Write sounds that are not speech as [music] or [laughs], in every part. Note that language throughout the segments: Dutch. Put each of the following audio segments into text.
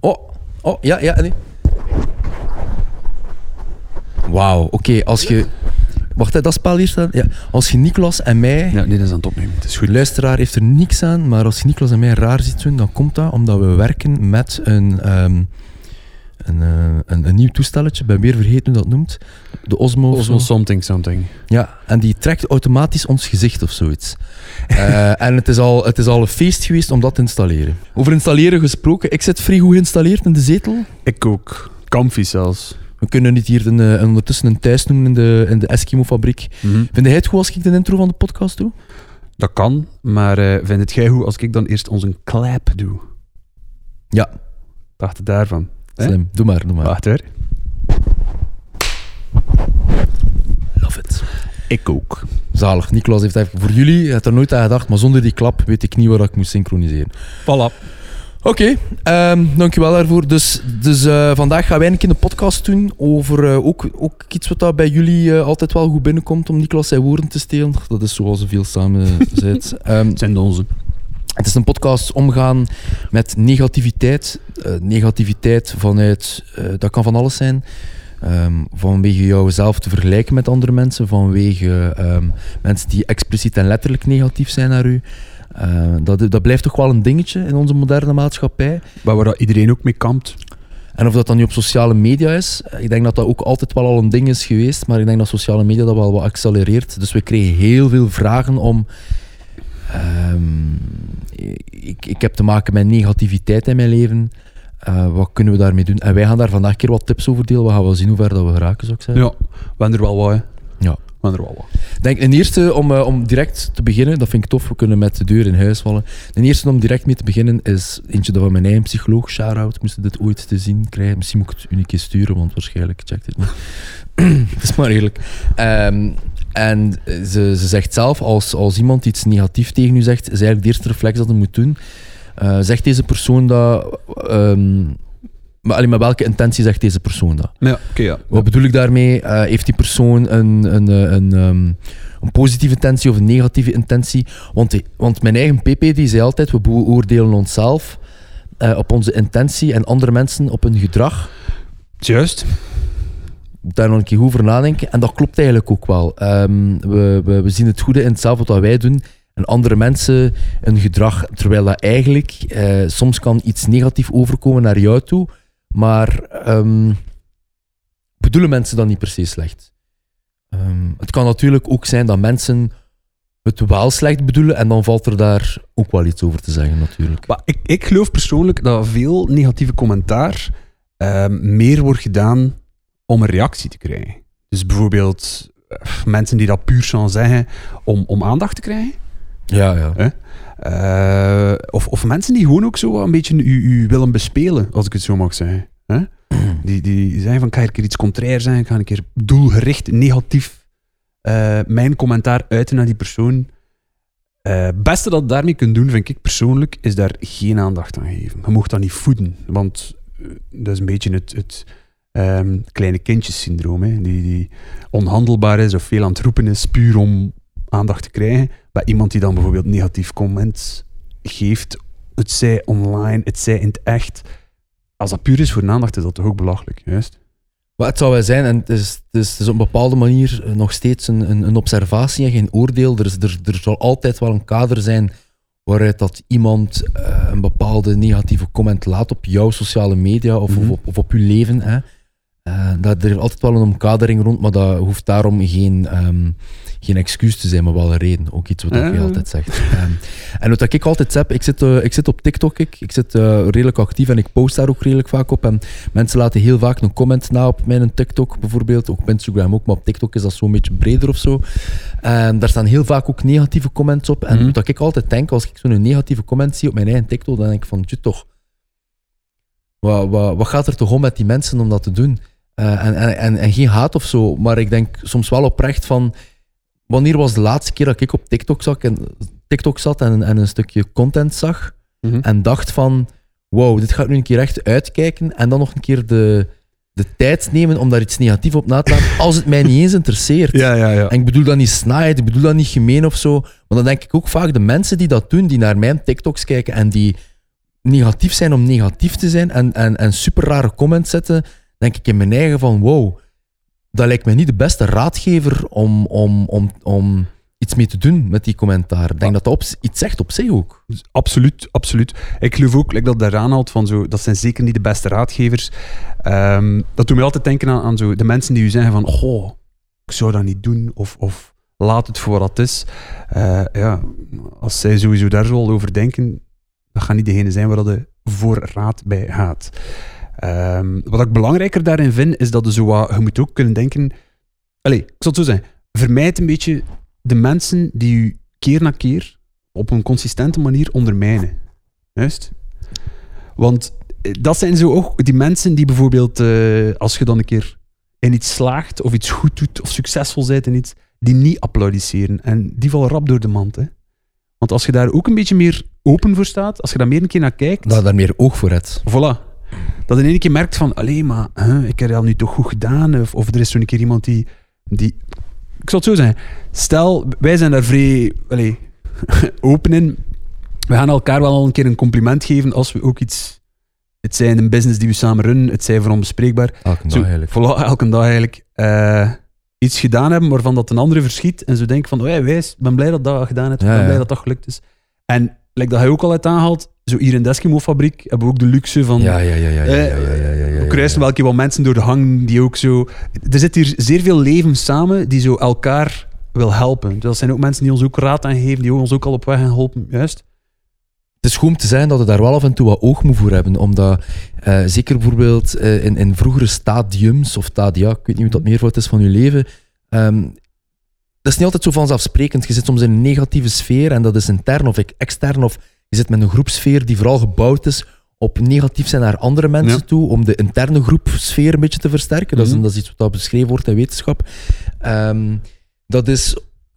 Oh, oh, ja, ja, nee. Wauw, oké, als je... Wacht, hè, dat spel hier staat. Ja. Als je Niklas en mij... Ja, nee, dat is aan het opnemen. Het is goed. Luisteraar heeft er niks aan, maar als je Niklas en mij raar ziet doen, dan komt dat omdat we werken met een, ehm, een, eh, een, een nieuw toestelletje. Ben weer vergeten hoe dat noemt. De Osmo. Osmo zo. something something. Ja, en die trekt automatisch ons gezicht of zoiets. [laughs] Eh, en het is, al, het is al een feest geweest om dat te installeren. Over installeren gesproken, ik zit vrij goed geïnstalleerd in de zetel. Ik ook. Comfy zelfs. We kunnen niet hier een, eh, ondertussen een thuis noemen in de, in de Eskimo-fabriek. Vind jij het goed als ik de intro van de podcast doe? Dat kan, maar eh vind het jij goed als ik dan eerst onze clap doe? Ja, Dacht daarvan? Slim. Doe maar, doe maar. Wacht hoor. Love it. Ik ook. Zalig. Niklas heeft even voor jullie, had er nooit aan gedacht, maar zonder die klap weet ik niet waar ik moest synchroniseren. Voilà. Oké, ehm, dankjewel daarvoor. Dus, dus eh, vandaag gaan wij een keer een podcast doen over eh, ook, ook iets wat daar bij jullie eh, altijd wel goed binnenkomt om Niklas zijn woorden te stelen. Dat is zoals veel samen [laughs] zit. Ehm, zijn de onze. Het is een podcast omgaan met negativiteit. Eh, negativiteit vanuit, eh, dat kan van alles zijn. Ehm, vanwege jouzelf te vergelijken met andere mensen, vanwege ehm, mensen die expliciet en letterlijk negatief zijn naar u. Eh, dat, dat blijft toch wel een dingetje in onze moderne maatschappij. Waar, waar dat iedereen ook mee kampt. En of dat dan nu op sociale media is, ik denk dat dat ook altijd wel al een ding is geweest, maar ik denk dat sociale media dat wel wat accelereert. Dus we kregen heel veel vragen om. ehm, ik, ik heb te maken met negativiteit in mijn leven. Eh, wat kunnen we daarmee doen? En wij gaan daar vandaag een keer wat tips over delen. We gaan wel zien hoe ver dat we geraken, zou ik zeggen. Ja, we hebben er wel wat. hè. Ja. We hebben er wel wat. Denk een eerste om, eh, om direct te beginnen, dat vind ik tof, we kunnen met de deur in huis vallen. De eerste om direct mee te beginnen is eentje dat van mijn eigen psycholoog, shout-out, moest dit ooit te zien krijgen. Misschien moet ik het u een keer sturen, want waarschijnlijk checkt het niet. [clears throat] Het is maar eerlijk. Ehm, en ze, ze zegt zelf, als, als iemand iets negatief tegen u zegt, is eigenlijk de eerste reflex dat je moet doen. Eh, zegt deze persoon dat... ehm, maar alleen met welke intentie zegt deze persoon dat? Ja, oké, ja. Wat bedoel ik daarmee? Eh, heeft die persoon een, een, eh, een, ehm, een positieve intentie of een negatieve intentie? Want, want mijn eigen PP die zei altijd, we beoordelen onszelf op onze intentie en andere mensen op hun gedrag. Juist. Daar nog een keer over nadenken. En dat klopt eigenlijk ook wel. Ehm, we, we, we zien het goede in hetzelfde wat wij doen. En andere mensen een gedrag, terwijl dat eigenlijk eh, soms kan iets negatief overkomen naar jou toe. Maar ehm, bedoelen mensen dat niet per se slecht? Ehm, het kan natuurlijk ook zijn dat mensen het wel slecht bedoelen en dan valt er daar ook wel iets over te zeggen natuurlijk. Maar ik, ik geloof persoonlijk dat veel negatieve commentaar meer wordt gedaan om een reactie te krijgen. Dus bijvoorbeeld eh, mensen die dat puur gaan zeggen om, om aandacht te krijgen. Ja, ja. Eh, of, of mensen die gewoon ook zo een beetje u, u willen bespelen, als ik het zo mag zeggen. Hè? [clears throat] Die, die zeggen van, ik ga een keer iets contrair ik ga een keer doelgericht, negatief eh, mijn commentaar uiten naar die persoon. Het beste dat je daarmee kunt doen, vind ik persoonlijk, is daar geen aandacht aan geven. Je mocht dat niet voeden, want dat is een beetje het, het ehm, kleine kindjessyndroom, hè? Die, die onhandelbaar is of veel aan het roepen is, puur om aandacht te krijgen. Bij iemand die dan bijvoorbeeld negatief comment geeft, het zij online, het zij in het echt. Als dat puur is voor aandacht, is dat toch ook belachelijk, juist? Maar het zou wel zijn, en het is, het is, het is op een bepaalde manier eh, nog steeds een, een, een observatie en geen oordeel. Er, er, er zal altijd wel een kader zijn waaruit dat iemand eh, een bepaalde negatieve comment laat op jouw sociale media of, Mhm. of, op, of op je leven. Hè. Eh, dat, er is altijd wel een omkadering rond, maar dat hoeft daarom geen, ehm, geen excuus te zijn, maar wel een reden. Ook iets wat Ja. je altijd zegt. Ehm, en wat ik altijd heb, ik zit, eh, ik zit op TikTok, ik, ik zit eh, redelijk actief en ik post daar ook redelijk vaak op. En mensen laten heel vaak een comment na op mijn TikTok bijvoorbeeld, ook op Instagram ook, maar op TikTok is dat zo'n beetje breder of zo. En daar staan heel vaak ook negatieve comments op. En Mhm. wat ik altijd denk, als ik zo'n negatieve comment zie op mijn eigen TikTok, dan denk ik van, tje toch, wat, wat, wat gaat er toch om met die mensen om dat te doen? Eh, en, en, en, en geen haat of zo, maar ik denk soms wel oprecht van, wanneer was de laatste keer dat ik op TikTok zat en, TikTok zat en, en een stukje content zag en dacht van, wow, dit ga ik nu een keer echt uitkijken en dan nog een keer de, de tijd nemen om daar iets negatiefs op na te laten, als het mij niet eens interesseert. [laughs] Ja, ja, ja. En ik bedoel dat niet snaaien, ik bedoel dat niet gemeen of zo. Maar dan denk ik ook vaak de mensen die dat doen, die naar mijn TikToks kijken en die negatief zijn om negatief te zijn en, en, en super rare comments zetten, denk ik in mijn eigen van wow, dat lijkt mij niet de beste raadgever om, om, om, om iets mee te doen met die commentaar. Ik denk dat dat iets zegt op zich ook. Dus absoluut, absoluut. Ik geloof ook like dat daar aanhaalt van zo, dat zijn zeker niet de beste raadgevers. Ehm, dat doet me altijd denken aan, aan zo de mensen die u zeggen van, oh, ik zou dat niet doen, of, of laat het voor wat het is. Eh, ja, als zij sowieso daar zo over denken, dat gaat niet degene zijn waar de voor raad bij gaat. Ehm, wat ik belangrijker daarin vind, is dat je, zo wat, je moet ook kunnen denken... Allee, ik zal het zo zeggen. Vermijd een beetje de mensen die u keer na keer op een consistente manier ondermijnen. Juist? Want eh, dat zijn zo ook die mensen die bijvoorbeeld, eh, als je dan een keer in iets slaagt, of iets goed doet, of succesvol bent in iets, die niet applaudisseren. En die vallen rap door de mand. Hè? Want als je daar ook een beetje meer open voor staat, als je daar meer een keer naar kijkt... Dat je daar meer oog voor hebt. Voilà. Dat in één keer merkt van, alleen maar, hè, ik heb dat nu toch goed gedaan. Of, of er is zo'n keer iemand die, die... Ik zal het zo zeggen. Stel, wij zijn daar vrij allee, [laughs] open in. We gaan elkaar wel al een keer een compliment geven als we ook iets... Het zijn een business die we samen runnen, het zijn voor onbespreekbaar. Elke dag Zo, eigenlijk. Voilà, elke dag eigenlijk. eh, iets gedaan hebben waarvan dat een andere verschiet. En zo denken van, oh, hey, wijs, ik ben blij dat dat gedaan hebt. Ik Ja, ben blij ja. dat dat gelukt is. En like dat hij ook al uit aanhaalt, zo hier in de Eskimo-fabriek hebben we ook de luxe van... Ja, ja, ja, ja. ja, ja, ja, ja, ja, ja, we kruisen wel wat mensen door de hang die ook zo... Er zit hier zeer veel leven samen die zo elkaar wil helpen. Dus dat zijn ook mensen die ons ook raad aangeven, die ons ook al op weg hebben geholpen. Juist. Het is goed om te zijn dat we daar wel af en toe wat oog moet voor hebben. Omdat, eh, zeker bijvoorbeeld eh, in, in vroegere stadiums of stadia, ik weet niet hoe dat meervoud is van je leven, ehm, dat is niet altijd zo vanzelfsprekend. Je zit soms in een negatieve sfeer en dat is intern of extern. Of je zit met een groepsfeer die vooral gebouwd is op negatief zijn naar andere mensen Ja. toe, om de interne groepsfeer een beetje te versterken. Dat, is, Mhm. dat is iets wat beschreven wordt in wetenschap. Ehm, dat is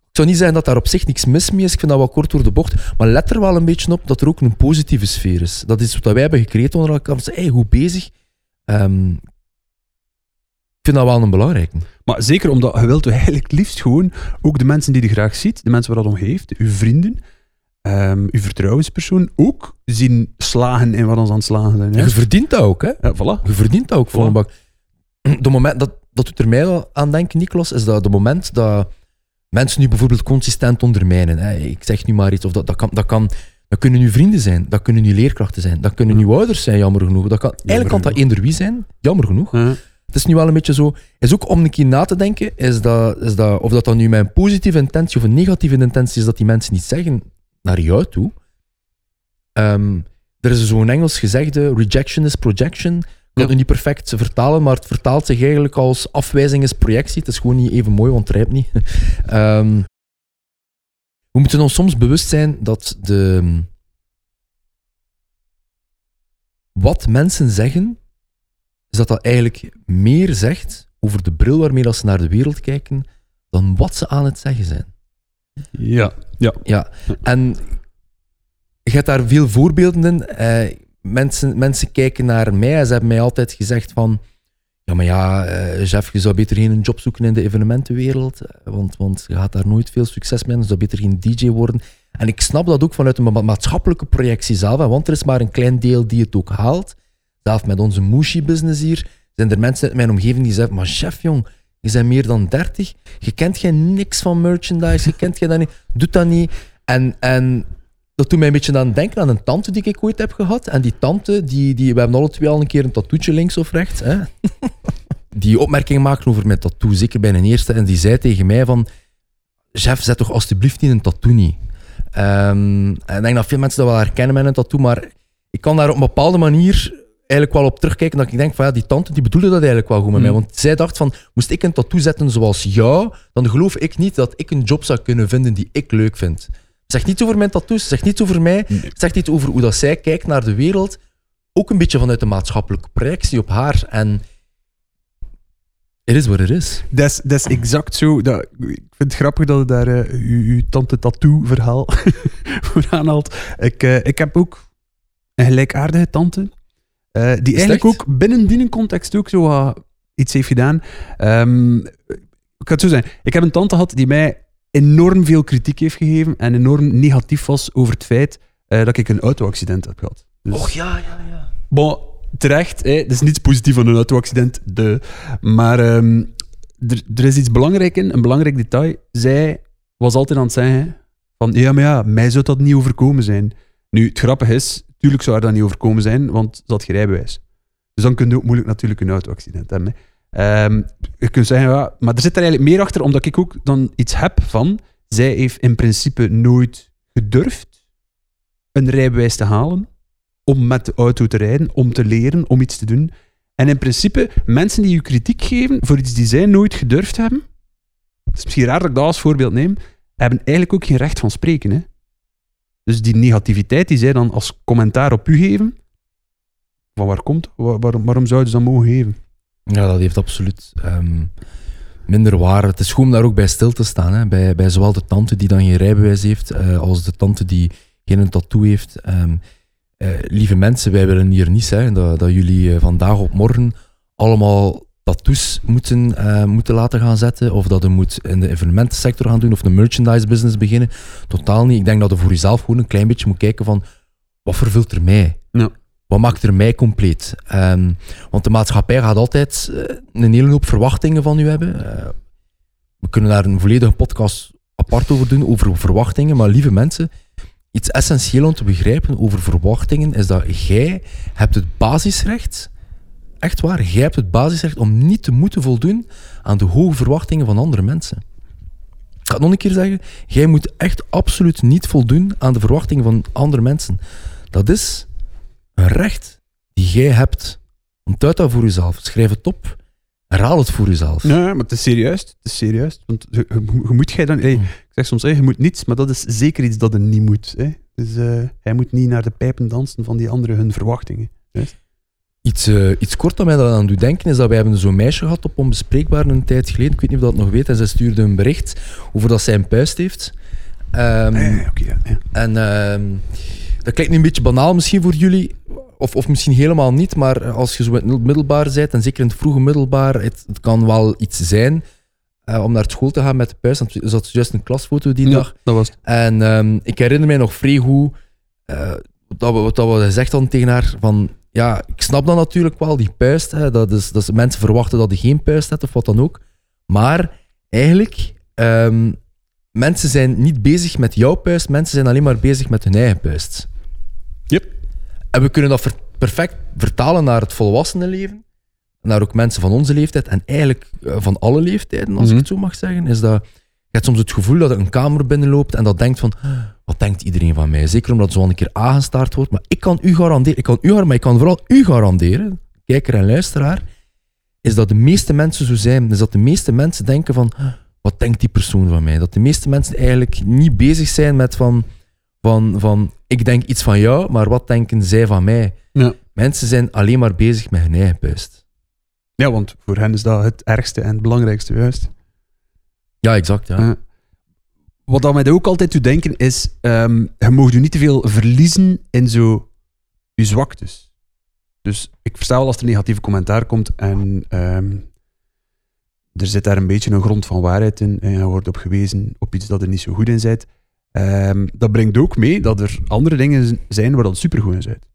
ik zou niet zeggen dat daar op zich niks mis mee is. Ik vind dat wel kort door de bocht. Maar let er wel een beetje op dat er ook een positieve sfeer is. Dat is wat wij hebben gecreëerd onder elkaar. Van, Hey, goed bezig. Ehm, vind dat wel een belangrijke. Maar zeker omdat je wilt eigenlijk liefst gewoon ook de mensen die je graag ziet, de mensen waar dat om heeft, uw vrienden, ehm, uw vertrouwenspersoon, ook zien slagen in wat ons aan het slagen zijn. Ja? je verdient dat ook, hè? Ja, voilà. Je verdient dat ook voor Voilà. een bak. De moment, dat, dat doet er mij wel aan denken, Niklas, is dat de moment dat mensen nu bijvoorbeeld consistent ondermijnen. Hè? Ik zeg nu maar iets, of dat, dat, kan, dat, kan, dat kunnen nu vrienden zijn, dat kunnen nu leerkrachten zijn, dat kunnen nu ouders zijn, jammer genoeg. Dat kan, eigenlijk kan dat eender wie zijn, jammer genoeg. Ja. Het is nu wel een beetje zo, is ook om een keer na te denken, is dat, is dat, of dat dan nu mijn positieve intentie of een negatieve intentie is dat die mensen niet zeggen naar jou toe. Ehm, er is zo'n Engels gezegde, rejection is projection. Ik kan het niet perfect vertalen, maar het vertaalt zich eigenlijk als afwijzing is projectie. Het is gewoon niet even mooi, want het rijpt niet. [laughs] Ehm, we moeten ons soms bewust zijn dat de, wat mensen zeggen, is dat dat eigenlijk meer zegt over de bril waarmee dat ze naar de wereld kijken, dan wat ze aan het zeggen zijn. Ja. ja. Ja, en je hebt daar veel voorbeelden in. Eh, mensen, mensen kijken naar mij en ze hebben mij altijd gezegd van ja, maar ja, eh Jeff, je zou beter geen job zoeken in de evenementenwereld, eh, want, want je gaat daar nooit veel succes mee je zou beter geen DJ worden. En ik snap dat ook vanuit een ma- maatschappelijke projectie zelf, want er is maar een klein deel die het ook haalt. Zelf met onze Mushi-business hier zijn er mensen uit mijn omgeving die zeggen, maar chef jong, je bent meer dan 30, je kent geen niks van merchandise, je kent geen dat niet, doet dat niet. En, en dat doet mij een beetje aan denken aan een tante die ik ooit heb gehad. En die tante, die, die, we hebben alle twee al een keer een tattoetje links of rechts. Hè? [laughs] Die opmerking maakte over mijn tattoo, zeker bij een eerste. En die zei tegen mij van, chef, zet toch alsjeblieft niet een tattoo niet. Ehm, en ik denk dat veel mensen dat wel herkennen met een tattoo, maar ik kan daar op een bepaalde manier eigenlijk wel op terugkijken dat ik denk van ja, die tante die bedoelde dat eigenlijk wel goed met mij. Mm. Want zij dacht van, moest ik een tattoo zetten zoals jou, dan geloof ik niet dat ik een job zou kunnen vinden die ik leuk vind. Zegt niet over mijn tattoos, zegt niet over mij, Nee. zegt iets over hoe dat zij kijkt naar de wereld. Ook een beetje vanuit de maatschappelijke projectie op haar. En het is wat het is. Dat is, exact zo. Dat, ik vind het grappig dat je daar eh, uw, uw tante tattoo-verhaal [laughs] voor aanhaalt. Ik, eh, ik heb ook een gelijkaardige tante, eh, die eigenlijk echt? ook binnen die context ook zo iets heeft gedaan. Ehm, ik ga het zo zeggen. Ik heb een tante gehad die mij enorm veel kritiek heeft gegeven en enorm negatief was over het feit eh, dat ik een auto-accident heb gehad. Dus, Och ja, ja, ja. Bon, terecht, hè, het is niets positief aan een auto-accident, de. Maar ehm, er, er is iets belangrijk in, een belangrijk detail. Zij was altijd aan het zeggen van, ja, maar ja, mij zou dat niet overkomen zijn. Nu, het grappige is, tuurlijk zou haar dat niet overkomen zijn, want ze had geen rijbewijs. Dus dan kun je ook moeilijk natuurlijk een auto-accident hebben. hè. Ehm, je kunt zeggen, ja, maar er zit er eigenlijk meer achter, omdat ik ook dan iets heb van, zij heeft in principe nooit gedurfd een rijbewijs te halen om met de auto te rijden, om te leren, om iets te doen. En in principe, mensen die je kritiek geven voor iets die zij nooit gedurfd hebben, het is misschien raar dat ik dat als voorbeeld neem, hebben eigenlijk ook geen recht van spreken. Hè? Dus die negativiteit die zij dan als commentaar op u geven, van waar komt? Waar- waarom, zouden ze dat mogen geven? Ja, dat heeft absoluut ehm, minder waarde. Het is goed om daar ook bij stil te staan. Hè? Bij, bij zowel de tante die dan geen rijbewijs heeft, eh, als de tante die geen tattoo heeft. Ehm, eh, lieve mensen, wij willen hier niet zeggen dat, dat jullie eh, vandaag op morgen allemaal tattoos moeten, eh, moeten laten gaan zetten. Of dat je moet in de evenementensector gaan doen of een merchandise business beginnen. Totaal niet. Ik denk dat je voor jezelf gewoon een klein beetje moet kijken van wat vervult er mij? Ja. Wat maakt er mij compleet? Ehm, want de maatschappij gaat altijd eh, een hele hoop verwachtingen van u hebben. Eh, we kunnen daar een volledige podcast apart over doen, over verwachtingen. Maar lieve mensen, iets essentieel om te begrijpen over verwachtingen is dat jij hebt het basisrecht, echt waar, jij hebt het basisrecht om niet te moeten voldoen aan de hoge verwachtingen van andere mensen. Ik ga het nog een keer zeggen, jij moet echt absoluut niet voldoen aan de verwachtingen van andere mensen. Dat is een recht die jij hebt. Onthoud dat voor jezelf. Schrijf het op. Herhaal het voor jezelf. Nee, maar het is serieus. Het is serieus. Want je, je- je moet jij dan... hey, ik zeg soms, hey, je moet niets, maar dat is zeker iets dat er niet moet. Dus eh, hij moet niet naar de pijpen dansen van die anderen hun verwachtingen. Iets, eh, iets kort dat mij dat aan doet denken is dat wij hebben zo'n meisje gehad op Onbespreekbaar een tijd geleden. Ik weet niet of dat nog weet. En zij stuurde een bericht over dat zij een puist heeft. Ja, ja, oké, ja, ja. En ehm, dat klinkt nu een beetje banaal misschien voor jullie, of, of misschien helemaal niet, maar als je zo in het middelbaar bent, en zeker in het vroege middelbaar, het, het kan wel iets zijn eh, om naar school te gaan met de puist. Want er zat juist een klasfoto die Ja, dag. dat was het. En ehm, ik herinner mij nog vrij goed eh, wat, dat we, wat dat we gezegd hadden tegen haar. Van, ja, ik snap dat natuurlijk wel, die puist. Hè, dat is, dat is, mensen verwachten dat je geen puist hebt of wat dan ook. Maar eigenlijk, ehm, mensen zijn niet bezig met jouw puist. Mensen zijn alleen maar bezig met hun eigen puist. Yep. En we kunnen dat ver- perfect vertalen naar het volwassenenleven. Naar ook mensen van onze leeftijd. En eigenlijk eh, van alle leeftijden, als Mhm. ik het zo mag zeggen. Is dat, hebt soms het gevoel dat je een kamer binnenloopt en dat denkt van... Wat denkt iedereen van mij? Zeker omdat zo een keer aangestaard wordt. Maar ik kan u garanderen, ik kan u, maar ik kan vooral u garanderen, kijker en luisteraar, is dat de meeste mensen zo zijn. Is dat de meeste mensen denken van, wat denkt die persoon van mij? Dat de meeste mensen eigenlijk niet bezig zijn met van, van, van ik denk iets van jou, maar wat denken zij van mij? Ja. Mensen zijn alleen maar bezig met hun eigen puist. ja, want voor hen is dat het ergste en het belangrijkste juist. Ja, exact. Ja. Wat dat mij ook altijd doet denken is, ehm, je mag je niet te veel verliezen in zo je zwaktes. Dus ik versta wel als er negatieve commentaar komt en ehm, er zit daar een beetje een grond van waarheid in en je wordt op gewezen op iets dat er niet zo goed in zit. Ehm, dat brengt ook mee dat er andere dingen zijn waar dat supergoed in zit.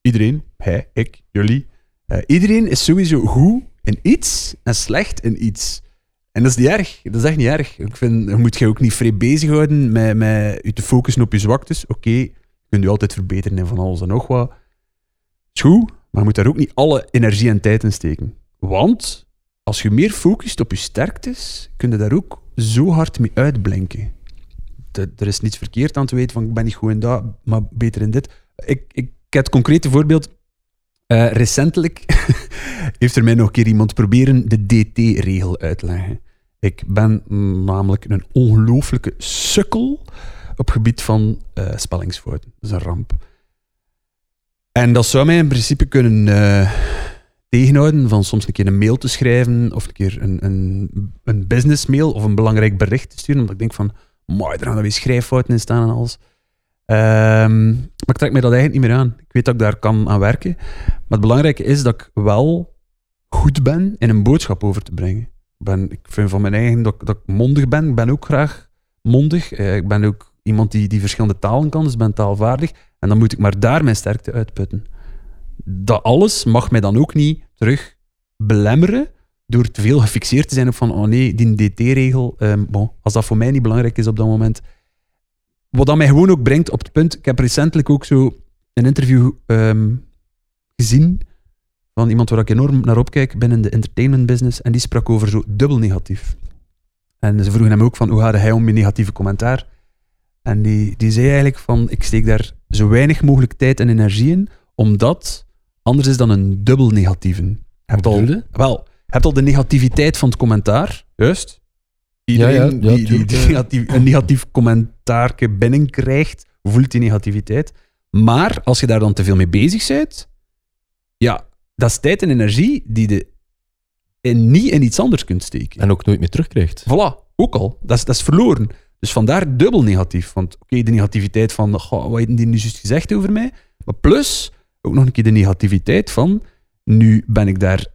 Iedereen, hij, ik, jullie, eh, iedereen is sowieso goed in iets en slecht in iets. En dat is niet erg. Dat is echt niet erg. Ik vind, je moet je ook niet vrij bezighouden met, met je te focussen op je zwaktes. Oké, je kunt je altijd verbeteren en van alles en nog wat. Is goed, maar je moet daar ook niet alle energie en tijd in steken. Want als je meer focust op je sterktes, kun je daar ook zo hard mee uitblinken. Er is niets verkeerd aan te weten van ik ben niet goed in dat, maar beter in dit. Ik, ik, ik heb het concrete voorbeeld. Eh, recentelijk [laughs] heeft er mij nog een keer iemand proberen de DT-regel uit te leggen. Ik ben namelijk een ongelooflijke sukkel op gebied van eh, spellingsfouten. Dat is een ramp. En dat zou mij in principe kunnen eh, tegenhouden van soms een keer een mail te schrijven of een keer een, een, een businessmail of een belangrijk bericht te sturen, omdat ik denk van, mooi, er gaan er weer schrijffouten in staan en alles. Ehm, maar ik trek mij dat eigenlijk niet meer aan. Ik weet dat ik daar kan aan werken. Maar het belangrijke is dat ik wel goed ben in een boodschap over te brengen. Ik, ben, ik vind van mijn eigen dat, ik- mondig ben. Ik ben ook graag mondig. Eh, ik ben ook iemand die, die verschillende talen kan, dus ben taalvaardig. En dan moet ik maar daar mijn sterkte uitputten. Dat alles mag mij dan ook niet terug belemmeren door te veel gefixeerd te zijn op van, oh nee, die DT-regel, ehm, bon, als dat voor mij niet belangrijk is op dat moment. Wat dat mij gewoon ook brengt op het punt, ik heb recentelijk ook zo een interview ehm, gezien van iemand waar ik enorm naar opkijk binnen de entertainment business, en die sprak over zo dubbel negatief. En ze vroegen hem ook van, hoe gaat hij om met negatieve commentaar? En die, die zei eigenlijk van, ik steek daar zo weinig mogelijk tijd en energie in, omdat anders is dan een dubbel negatieve. Hebt al, wel, hebt al de negativiteit van het commentaar, juist? Iedereen Ja, ja, ja, die, die, die negatief, een negatief commentaarke binnenkrijgt, voelt die negativiteit. Maar als je daar dan te veel mee bezig bent, ja, dat is tijd en energie die je in, niet in iets anders kunt steken. En ook nooit meer terugkrijgt. Voilà, ook al. Dat is, dat is verloren. Dus vandaar dubbel negatief. Want oké, de negativiteit van, goh, wat heeft die nu juist gezegd over mij? Maar plus, ook nog een keer de negativiteit van, nu ben ik daar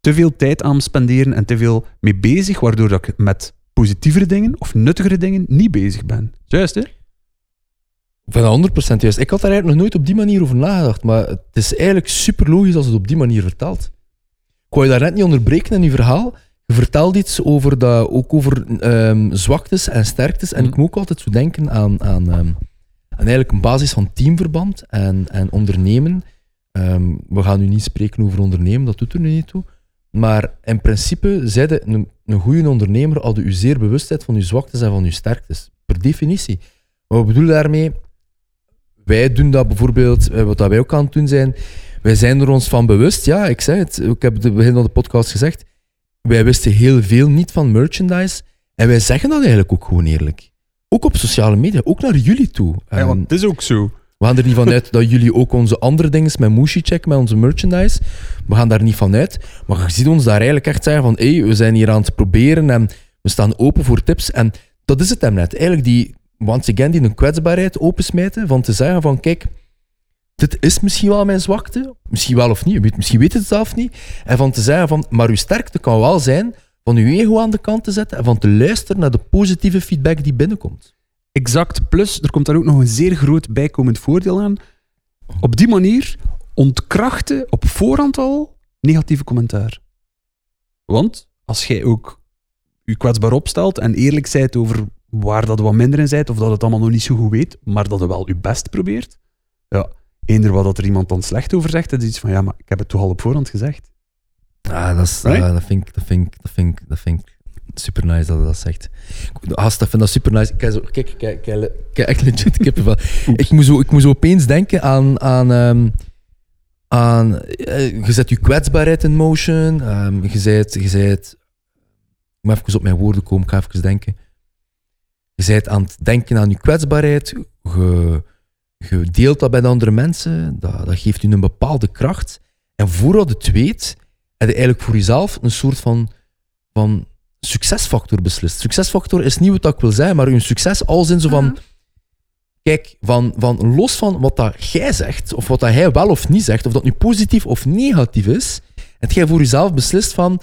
te veel tijd aan spenderen en te veel mee bezig, waardoor dat ik met positievere dingen of nuttigere dingen niet bezig ben. Juist, hè? Ik vind dat 100% juist. Ik had daar eigenlijk nog nooit op die manier over nagedacht, maar het is eigenlijk super logisch als het op die manier vertelt. Ik wou je daar net niet onderbreken in je verhaal. Je vertelt iets over dat, ook over ehm, zwaktes en sterktes. En Mhm. ik moet ook altijd zo denken aan, aan, ehm, aan eigenlijk een basis van teamverband en, en ondernemen. Ehm, we gaan nu niet spreken over ondernemen, dat doet er nu niet toe. Maar in principe, zijde een, een goede ondernemer als u zeer bewust bent van uw zwaktes en van uw sterktes. Per definitie. Maar wat bedoel daarmee? Wij doen dat bijvoorbeeld, eh, wat dat wij ook aan het doen zijn, wij zijn er ons van bewust. Ja, ik zeg het, ik heb het begin van de podcast gezegd, wij wisten heel veel niet van merchandise en wij zeggen dat eigenlijk ook gewoon eerlijk. Ook op sociale media, ook naar jullie toe. Ja, En want het is ook zo. We gaan er niet van uit dat jullie ook onze andere dingen met Mushi checken, met onze merchandise. We gaan daar niet van uit. Maar je ziet ons daar eigenlijk echt zeggen van hey, we zijn hier aan het proberen en we staan open voor tips. En dat is het hem net. Eigenlijk die, once again, die een kwetsbaarheid opensmijten van te zeggen van kijk, dit is misschien wel mijn zwakte, misschien wel of niet, misschien weet het zelf niet. En van te zeggen van, maar uw sterkte kan wel zijn van uw ego aan de kant te zetten en van te luisteren naar de positieve feedback die binnenkomt. Exact. Plus, er komt daar ook nog een zeer groot bijkomend voordeel aan. Op die manier ontkrachten op voorhand al negatieve commentaar. Want als jij ook je kwetsbaar opstelt en eerlijk zijt over waar dat wat minder in zijt, of dat het allemaal nog niet zo goed weet, maar dat je wel je best probeert, ja, eender wat dat er iemand dan slecht over zegt, dat is iets van, ja, maar ik heb het toch al op voorhand gezegd. Ah, dat, is, ah, dat, vind ik, dat, vind ik, dat, vind ik, dat vind ik super nice dat hij dat zegt. Ik vind dat super nice. Kijk, zo, kijk, kijk, kijk, kijk echt legit kippenvel. ik, moet zo, ik moet zo opeens denken aan... aan, ehm, aan eh, je zet je kwetsbaarheid in motion. ehm, je zet... Je zet ik moet even op mijn woorden komen, ik ga even denken. Je bent aan het denken aan je kwetsbaarheid. Je, je deelt dat bij de andere mensen. Dat, dat geeft je een bepaalde kracht. En voordat je het weet, heb je eigenlijk voor jezelf een soort van, van succesfactor beslist. Succesfactor is niet wat ik wil zeggen, maar een succes als in zo van... Kijk, van, van los van wat dat jij zegt, of wat dat hij wel of niet zegt, of dat nu positief of negatief is, heb jij voor jezelf beslist van...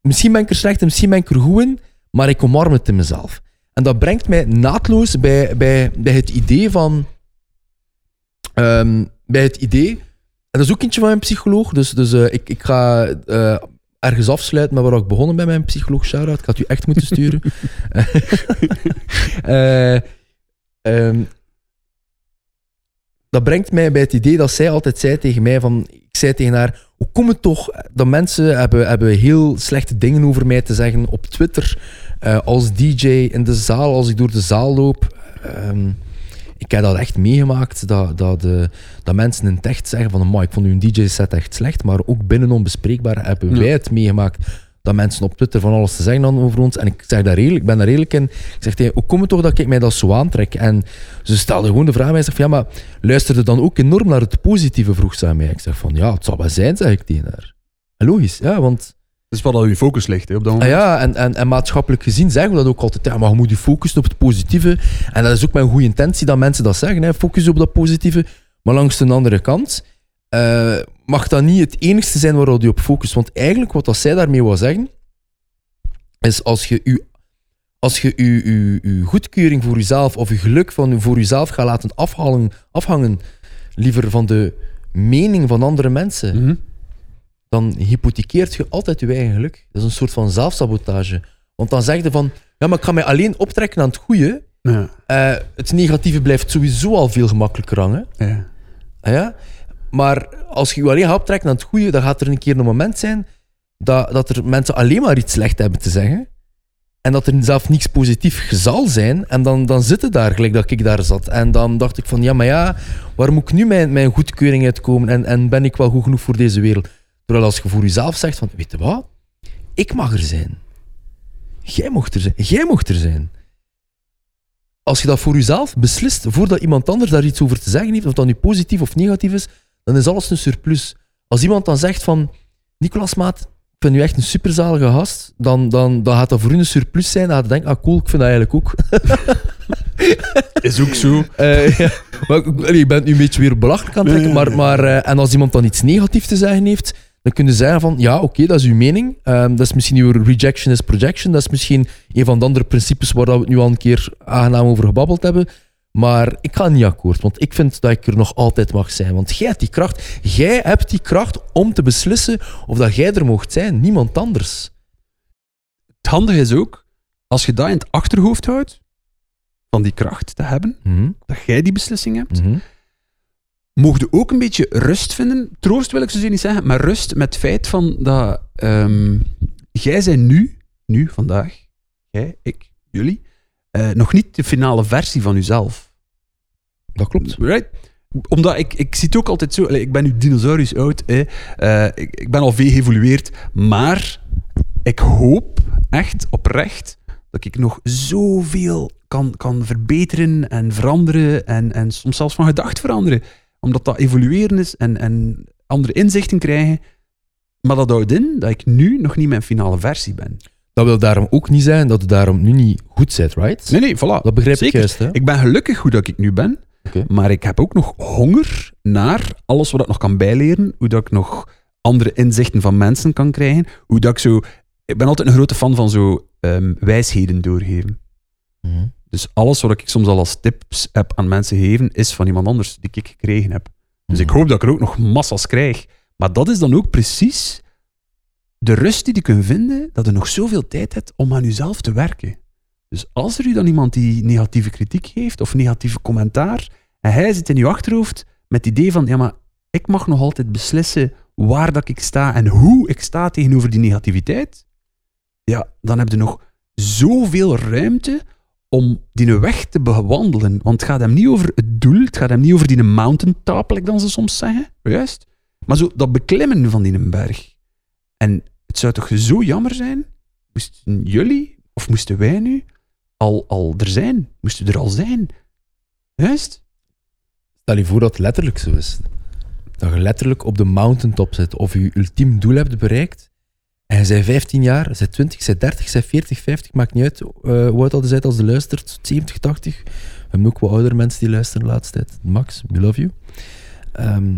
Misschien ben ik er slecht en misschien ben ik er goed in, maar ik omarm het in mezelf. En dat brengt mij naadloos bij, bij, bij het idee van... ehm, bij het idee... En dat is ook eentje van mijn psycholoog, dus, dus eh, ik, ik ga eh, ergens afsluiten met waar ik begonnen ben mijn psycholoog. Shout-out, ik had u echt moeten sturen. [laughs] [laughs] Eh, ehm, dat brengt mij bij het idee dat zij altijd zei tegen mij van... Ik zei tegen haar, hoe komt het toch dat mensen hebben, hebben heel slechte dingen over mij te zeggen op Twitter, eh, als DJ, in de zaal, als ik door de zaal loop. Ehm, ik heb dat echt meegemaakt, dat, dat, eh, dat mensen in het echt zeggen van, "Amai, ik vond uw DJ-set echt slecht, maar ook binnen Onbespreekbaar hebben Ja. wij het meegemaakt dat mensen op Twitter van alles te zeggen hadden over ons. En ik zeg daar redelijk, ik ben daar redelijk in. Ik zeg tegen, hoe komt het toch dat ik mij dat zo aantrek? En ze stelde gewoon de vraag aan mij, zeg van, ja, maar luisterde dan ook enorm naar het positieve, vroeg ze aan mij. Ik zeg van, ja, het zal wel zijn, zeg ik tegen haar. En logisch, ja, want... Dat is wat al je focus ligt hè, op dat Ah ja, en, en, en maatschappelijk gezien zeggen we dat ook altijd. Ja, maar je moet je focussen op het positieve. En dat is ook mijn goede intentie dat mensen dat zeggen. Hè. Focus op dat positieve. Maar langs de andere kant eh, mag dat niet het enigste zijn waar je op focust. Want eigenlijk wat dat zij daarmee wil zeggen, is als je je als je je, je, je goedkeuring voor jezelf of je geluk van voor jezelf gaat laten afhangen, afhangen liever van de mening van andere mensen, Mhm. Dan hypothekeert je altijd je eigen geluk. Dat is een soort van zelfsabotage. Want dan zeg je van, ja, maar ik ga mij alleen optrekken aan het goede. Ja. Eh, het negatieve blijft sowieso al veel gemakkelijker hangen. Ja. Ah ja? Maar als je je alleen gaat optrekken aan het goede, dan gaat er een keer een moment zijn dat, dat er mensen alleen maar iets slecht hebben te zeggen. En dat er zelf niets positief zal zijn. En dan, dan zit het daar, gelijk dat ik daar zat. En dan dacht ik van, ja, maar ja, waar moet ik nu mijn, mijn goedkeuring uitkomen? En, en ben ik wel goed genoeg voor deze wereld? Terwijl als je voor jezelf zegt van, weet je wat? Ik mag er zijn. Jij mocht er zijn. Jij mocht er zijn. Als je dat voor jezelf beslist, voordat iemand anders daar iets over te zeggen heeft, of dat nu positief of negatief is, dan is alles een surplus. Als iemand dan zegt van, Nicolas Maat, ik vind u echt een superzalige gast, dan, dan, dan gaat dat voor u een surplus zijn. Dan gaat denken, ah cool, ik vind dat eigenlijk ook. [laughs] Is ook zo. Eh, ja. maar, ik- bent nu een beetje weer belachelijk aan het trekken, maar, maar eh, en als iemand dan iets negatiefs te zeggen heeft, dan kun je zeggen van, ja, oké, dat is uw mening. Ehm, dat is misschien uw rejection is projection. Dat is misschien een van de andere principes waar we het nu al een keer aangenaam over gebabbeld hebben. Maar ik ga niet akkoord, want ik vind dat ik er nog altijd mag zijn. Want jij hebt die kracht. Jij hebt die kracht om te beslissen of dat jij er mocht zijn, niemand anders. Het handige is ook, als je dat in het achterhoofd houdt, van die kracht te hebben, Mhm, dat jij die beslissing hebt, mhm. Je ook een beetje rust vinden. Troost wil ik zo niet zeggen, maar rust met het feit van dat ehm, jij zijn nu, nu, vandaag, jij, ik, jullie, eh, nog niet de finale versie van jezelf. Dat klopt. Right? Omdat ik, ik zie het ook altijd zo. Ik ben nu dinosaurus oud. Hè. Eh, ik, ik ben al veel geëvolueerd. Maar ik hoop echt oprecht dat ik nog zoveel kan, kan verbeteren en veranderen. En, en soms zelfs van gedacht veranderen. Omdat dat evolueren is en, en andere inzichten krijgen. Maar dat houdt in dat ik nu nog niet mijn finale versie ben. Dat wil daarom ook niet zijn dat het daarom nu niet goed zit, right? Nee, nee, voilà. Dat begrijp ik juist, hè? Ik ben gelukkig hoe dat ik nu ben. Maar ik heb ook nog honger naar alles wat ik nog kan bijleren. Hoe dat ik nog andere inzichten van mensen kan krijgen. Hoe dat ik zo... Ik ben altijd een grote fan van zo ehm, wijsheden doorgeven. Mhm. Dus alles wat ik soms al als tips heb aan mensen gegeven, is van iemand anders die ik gekregen heb. Dus ik Mhm. hoop dat ik er ook nog massas krijg. Maar dat is dan ook precies de rust die je kunt vinden, dat je nog zoveel tijd hebt om aan jezelf te werken. Dus als er u dan iemand die negatieve kritiek geeft of negatieve commentaar, en hij zit in je achterhoofd met het idee van, ja maar, ik mag nog altijd beslissen waar dat ik sta en hoe ik sta tegenover die negativiteit, ja, dan heb je nog zoveel ruimte om die weg te bewandelen. Want het gaat hem niet over het doel, het gaat hem niet over die mountaintop, like dan ze soms zeggen, juist. Maar zo dat beklimmen van die berg. En het zou toch zo jammer zijn, moesten jullie, of moesten wij nu, al, al er zijn, moesten er al zijn. Juist? Stel je voor dat letterlijk zo is. Dat je letterlijk op de mountaintop zit of je ultiem doel hebt bereikt. En bent 15 jaar, bent 20, je bent 30, je bent 40, 50, maakt niet uit eh, hoe oud je bent als je luistert. 70, 80. We hebben ook wat oudere mensen die luisteren de laatste tijd. Max, we love you. Ehm,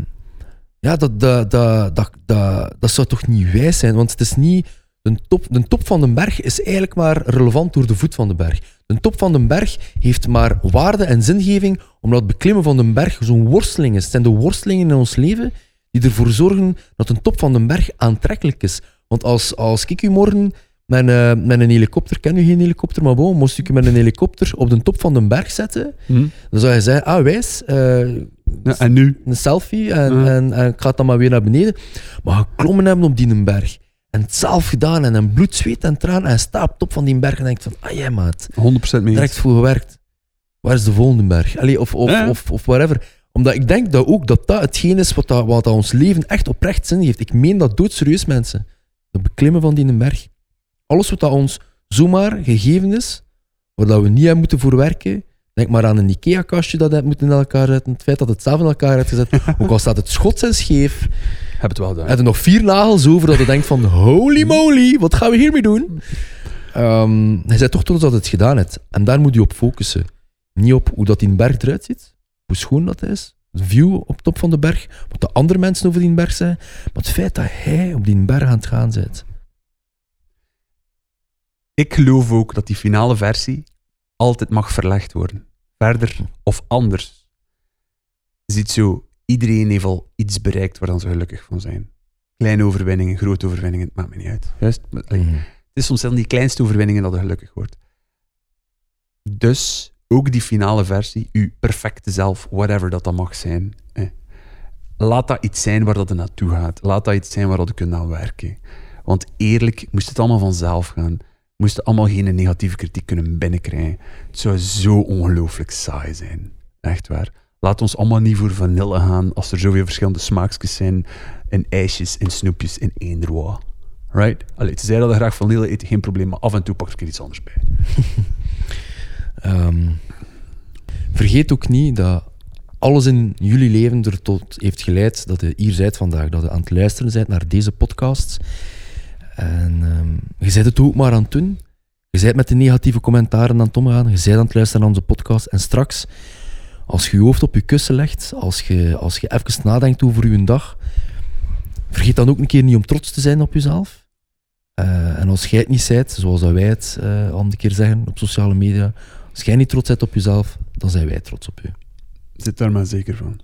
ja, dat, dat, dat, dat, dat, dat zou toch niet wijs zijn, want het is niet... De top, de top van de berg is eigenlijk maar relevant door de voet van de berg. De top van de berg heeft maar waarde en zingeving omdat het beklimmen van de berg zo'n worsteling is. Het zijn de worstelingen in ons leven die ervoor zorgen dat de top van de berg aantrekkelijk is. Want als, als ik u morgen met, een- met een helikopter, ken u geen helikopter, maar bon, moest ik u met een helikopter op de top van de berg zetten, dan zou je zeggen, ah wijs, eh, Ja, en nu? een selfie en, en, en ik ga dan maar weer naar beneden. Maar geklommen hebben op die berg. En het zelf gedaan en een bloed, zweet en traan en sta op top van die berg en denkt van, ah ja maat, 100% mee. direct voor gewerkt. Waar is de volgende berg? Allee, of, of, of, of whatever. Omdat ik denk dat ook dat dat hetgeen is wat, dat, wat dat ons leven echt oprecht zin heeft. Ik meen dat doodserieus, mensen. Het beklimmen van die berg. Alles wat dat ons zomaar gegeven is, waar dat we niet aan moeten voor werken. Denk maar aan een IKEA-kastje dat moeten in elkaar zetten. Het feit dat het zelf in elkaar hebt gezet. [laughs] ook al staat het schots en scheef. Heb het wel gedaan. Heb je nog vier nagels over dat je denkt van holy moly, wat gaan we hiermee doen? Ehm hij zei toch trots dat het gedaan hebt. En daar moet je op focussen. Niet op hoe dat die berg eruit ziet, hoe schoon dat is, de view op top van de berg, wat de andere mensen over die berg zijn, maar het feit dat hij op die berg aan het gaan bent. Ik geloof ook dat die finale versie altijd mag verlegd worden. Verder of anders. Je ziet zo iedereen heeft al iets bereikt waar dan ze gelukkig van zijn. Kleine overwinningen, grote overwinningen, het maakt me niet uit. Juist? Mhm. Het is soms zelfs die kleinste overwinningen dat je gelukkig wordt. Dus ook die finale versie, uw perfecte zelf, whatever dat dan mag zijn. Laat dat iets zijn waar dat er naartoe gaat. Laat dat iets zijn waar dat je kunt aan werken. Want eerlijk, moest het allemaal vanzelf gaan, moest het allemaal geen negatieve kritiek kunnen binnenkrijgen. Het zou zo ongelooflijk saai zijn. Echt waar. Laat ons allemaal niet voor vanille gaan als er zoveel verschillende smaakjes zijn en ijsjes en snoepjes in één roa. Right? Allee, te zeggen dat graag vanille eet, geen probleem, maar af en toe pak ik er iets anders bij. [laughs] Ehm, vergeet ook niet dat alles in jullie leven er tot heeft geleid dat je hier bent vandaag. Dat je aan het luisteren bent naar deze podcast. En ehm, je bent het ook maar aan het doen. Je bent met de negatieve commentaren aan het omgaan. Je bent aan het luisteren naar onze podcast. En straks, als je je hoofd op je kussen legt, als je, als je even nadenkt over je dag, vergeet dan ook een keer niet om trots te zijn op jezelf. Eh, en als jij het niet zijt, zoals wij het eh, al een keer zeggen op sociale media, als jij niet trots bent op jezelf, dan zijn wij trots op je. Zit daar maar zeker van.